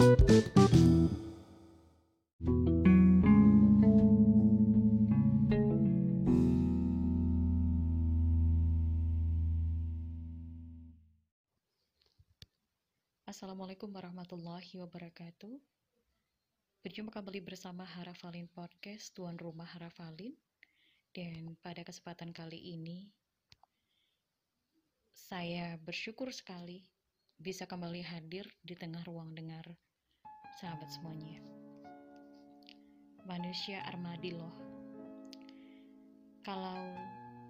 Assalamualaikum warahmatullahi wabarakatuh. Berjumpa kembali bersama Harafalin Podcast, tuan rumah Harafalin. Dan pada kesempatan kali ini, saya bersyukur sekali bisa kembali hadir di tengah ruang dengar sahabat semuanya. Manusia armadillo. Kalau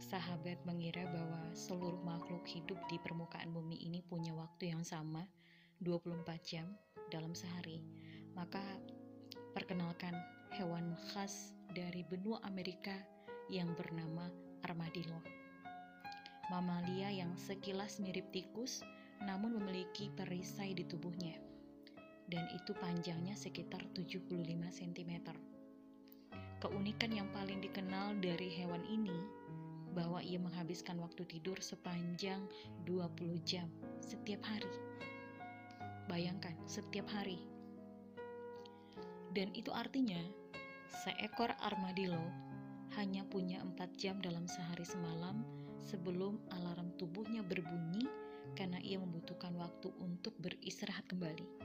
sahabat mengira bahwa seluruh makhluk hidup di permukaan bumi ini punya waktu yang sama, 24 jam dalam sehari, maka perkenalkan hewan khas dari benua Amerika yang bernama armadillo. Mamalia yang sekilas mirip tikus namun memiliki perisai di tubuhnya. Dan itu panjangnya sekitar 75 cm. Keunikan yang paling dikenal dari hewan ini bahwa ia menghabiskan waktu tidur sepanjang 20 jam setiap hari Bayangkan, setiap hari. Dan itu artinya, seekor armadillo hanya punya empat jam dalam sehari semalam sebelum alarm tubuhnya berbunyi karena ia membutuhkan waktu untuk beristirahat kembali.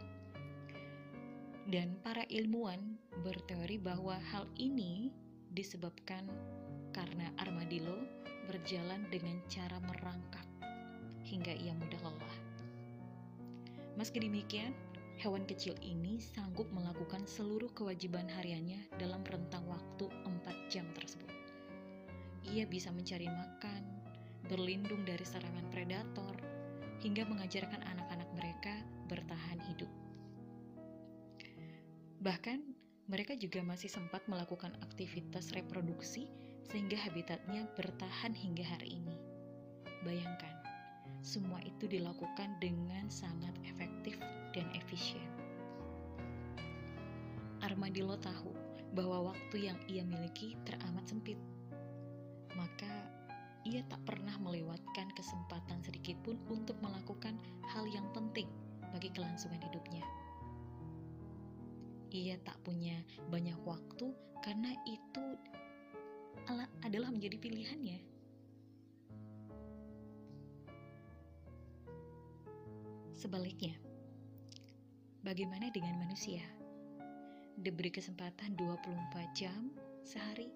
Dan para ilmuwan berteori bahwa hal ini disebabkan karena armadillo berjalan dengan cara merangkak hingga ia mudah lelah. Meski demikian, hewan kecil ini sanggup melakukan seluruh kewajiban hariannya dalam rentang waktu 4 jam tersebut. Ia bisa mencari makan, berlindung dari serangan predator, hingga mengajarkan anak-anak mereka bertahan hidup. Bahkan, mereka juga masih sempat melakukan aktivitas reproduksi sehingga habitatnya bertahan hingga hari ini. Bayangkan, semua itu dilakukan dengan sangat efektif dan efisien. Armadillo tahu bahwa waktu yang ia miliki teramat sempit. Maka ia tak pernah melewatkan kesempatan sedikit pun untuk melakukan hal yang penting bagi kelangsungan hidupnya. Ia tak punya banyak waktu karena itu adalah menjadi pilihannya Sebaliknya, bagaimana dengan manusia? Diberi kesempatan 24 jam sehari,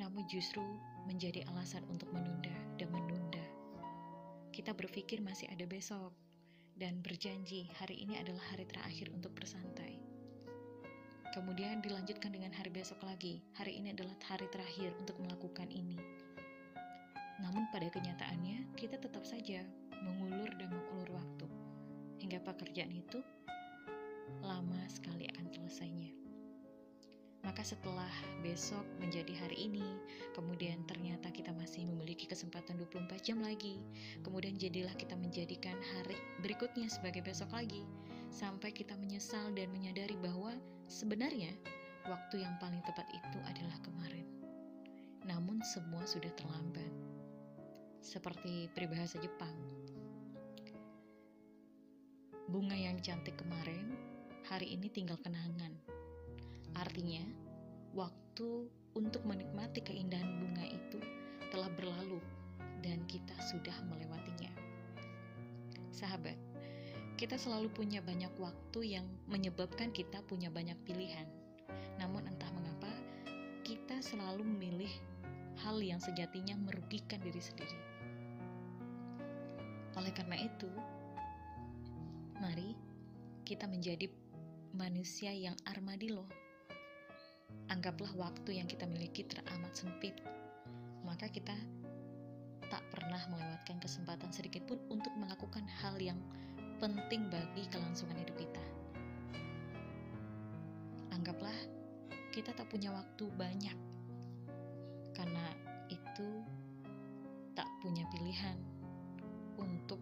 namun justru menjadi alasan untuk menunda dan menunda. Kita berpikir masih ada besok, dan berjanji hari ini adalah hari terakhir untuk bersantai. Kemudian dilanjutkan dengan hari besok lagi, hari ini adalah hari terakhir untuk melakukan ini. Namun pada kenyataannya, kita tetap saja mengulur dan mengulur waktu hingga pekerjaan itu lama sekali akan selesainya. Maka setelah besok menjadi hari ini, kemudian ternyata kita masih memiliki kesempatan 24 jam lagi, kemudian jadilah kita menjadikan hari berikutnya sebagai besok lagi, sampai kita menyesal dan menyadari bahwa sebenarnya waktu yang paling tepat itu adalah kemarin. Namun semua sudah terlambat. Seperti peribahasa Jepang, Bunga yang cantik kemarin, hari ini tinggal kenangan. Artinya, waktu untuk menikmati keindahan bunga itu telah berlalu dan kita sudah melewatinya. Sahabat, kita selalu punya banyak waktu yang menyebabkan kita punya banyak pilihan. Namun entah mengapa, kita selalu memilih hal yang sejatinya merugikan diri sendiri. Oleh karena itu, Mari kita menjadi manusia yang armadillo. Anggaplah waktu yang kita miliki teramat sempit, maka kita tak pernah melewatkan kesempatan sedikit pun untuk melakukan hal yang penting bagi kelangsungan hidup kita. Anggaplah kita tak punya waktu banyak, karena itu tak punya pilihan untuk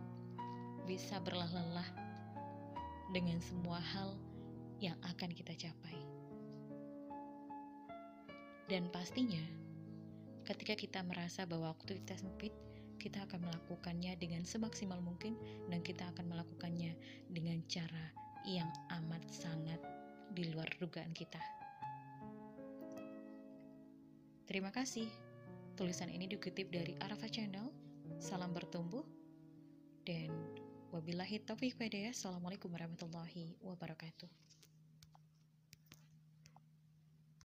bisa berlelah-lelah dengan semua hal yang akan kita capai. Dan pastinya, ketika kita merasa bahwa waktu kita sempit, kita akan melakukannya dengan semaksimal mungkin dan kita akan melakukannya dengan cara yang amat sangat di luar dugaan kita. Terima kasih. Tulisan ini dikutip dari Arafa Channel. Salam bertumbuh. Dan wabillahi taufiq Assalamualaikum warahmatullahi wabarakatuh.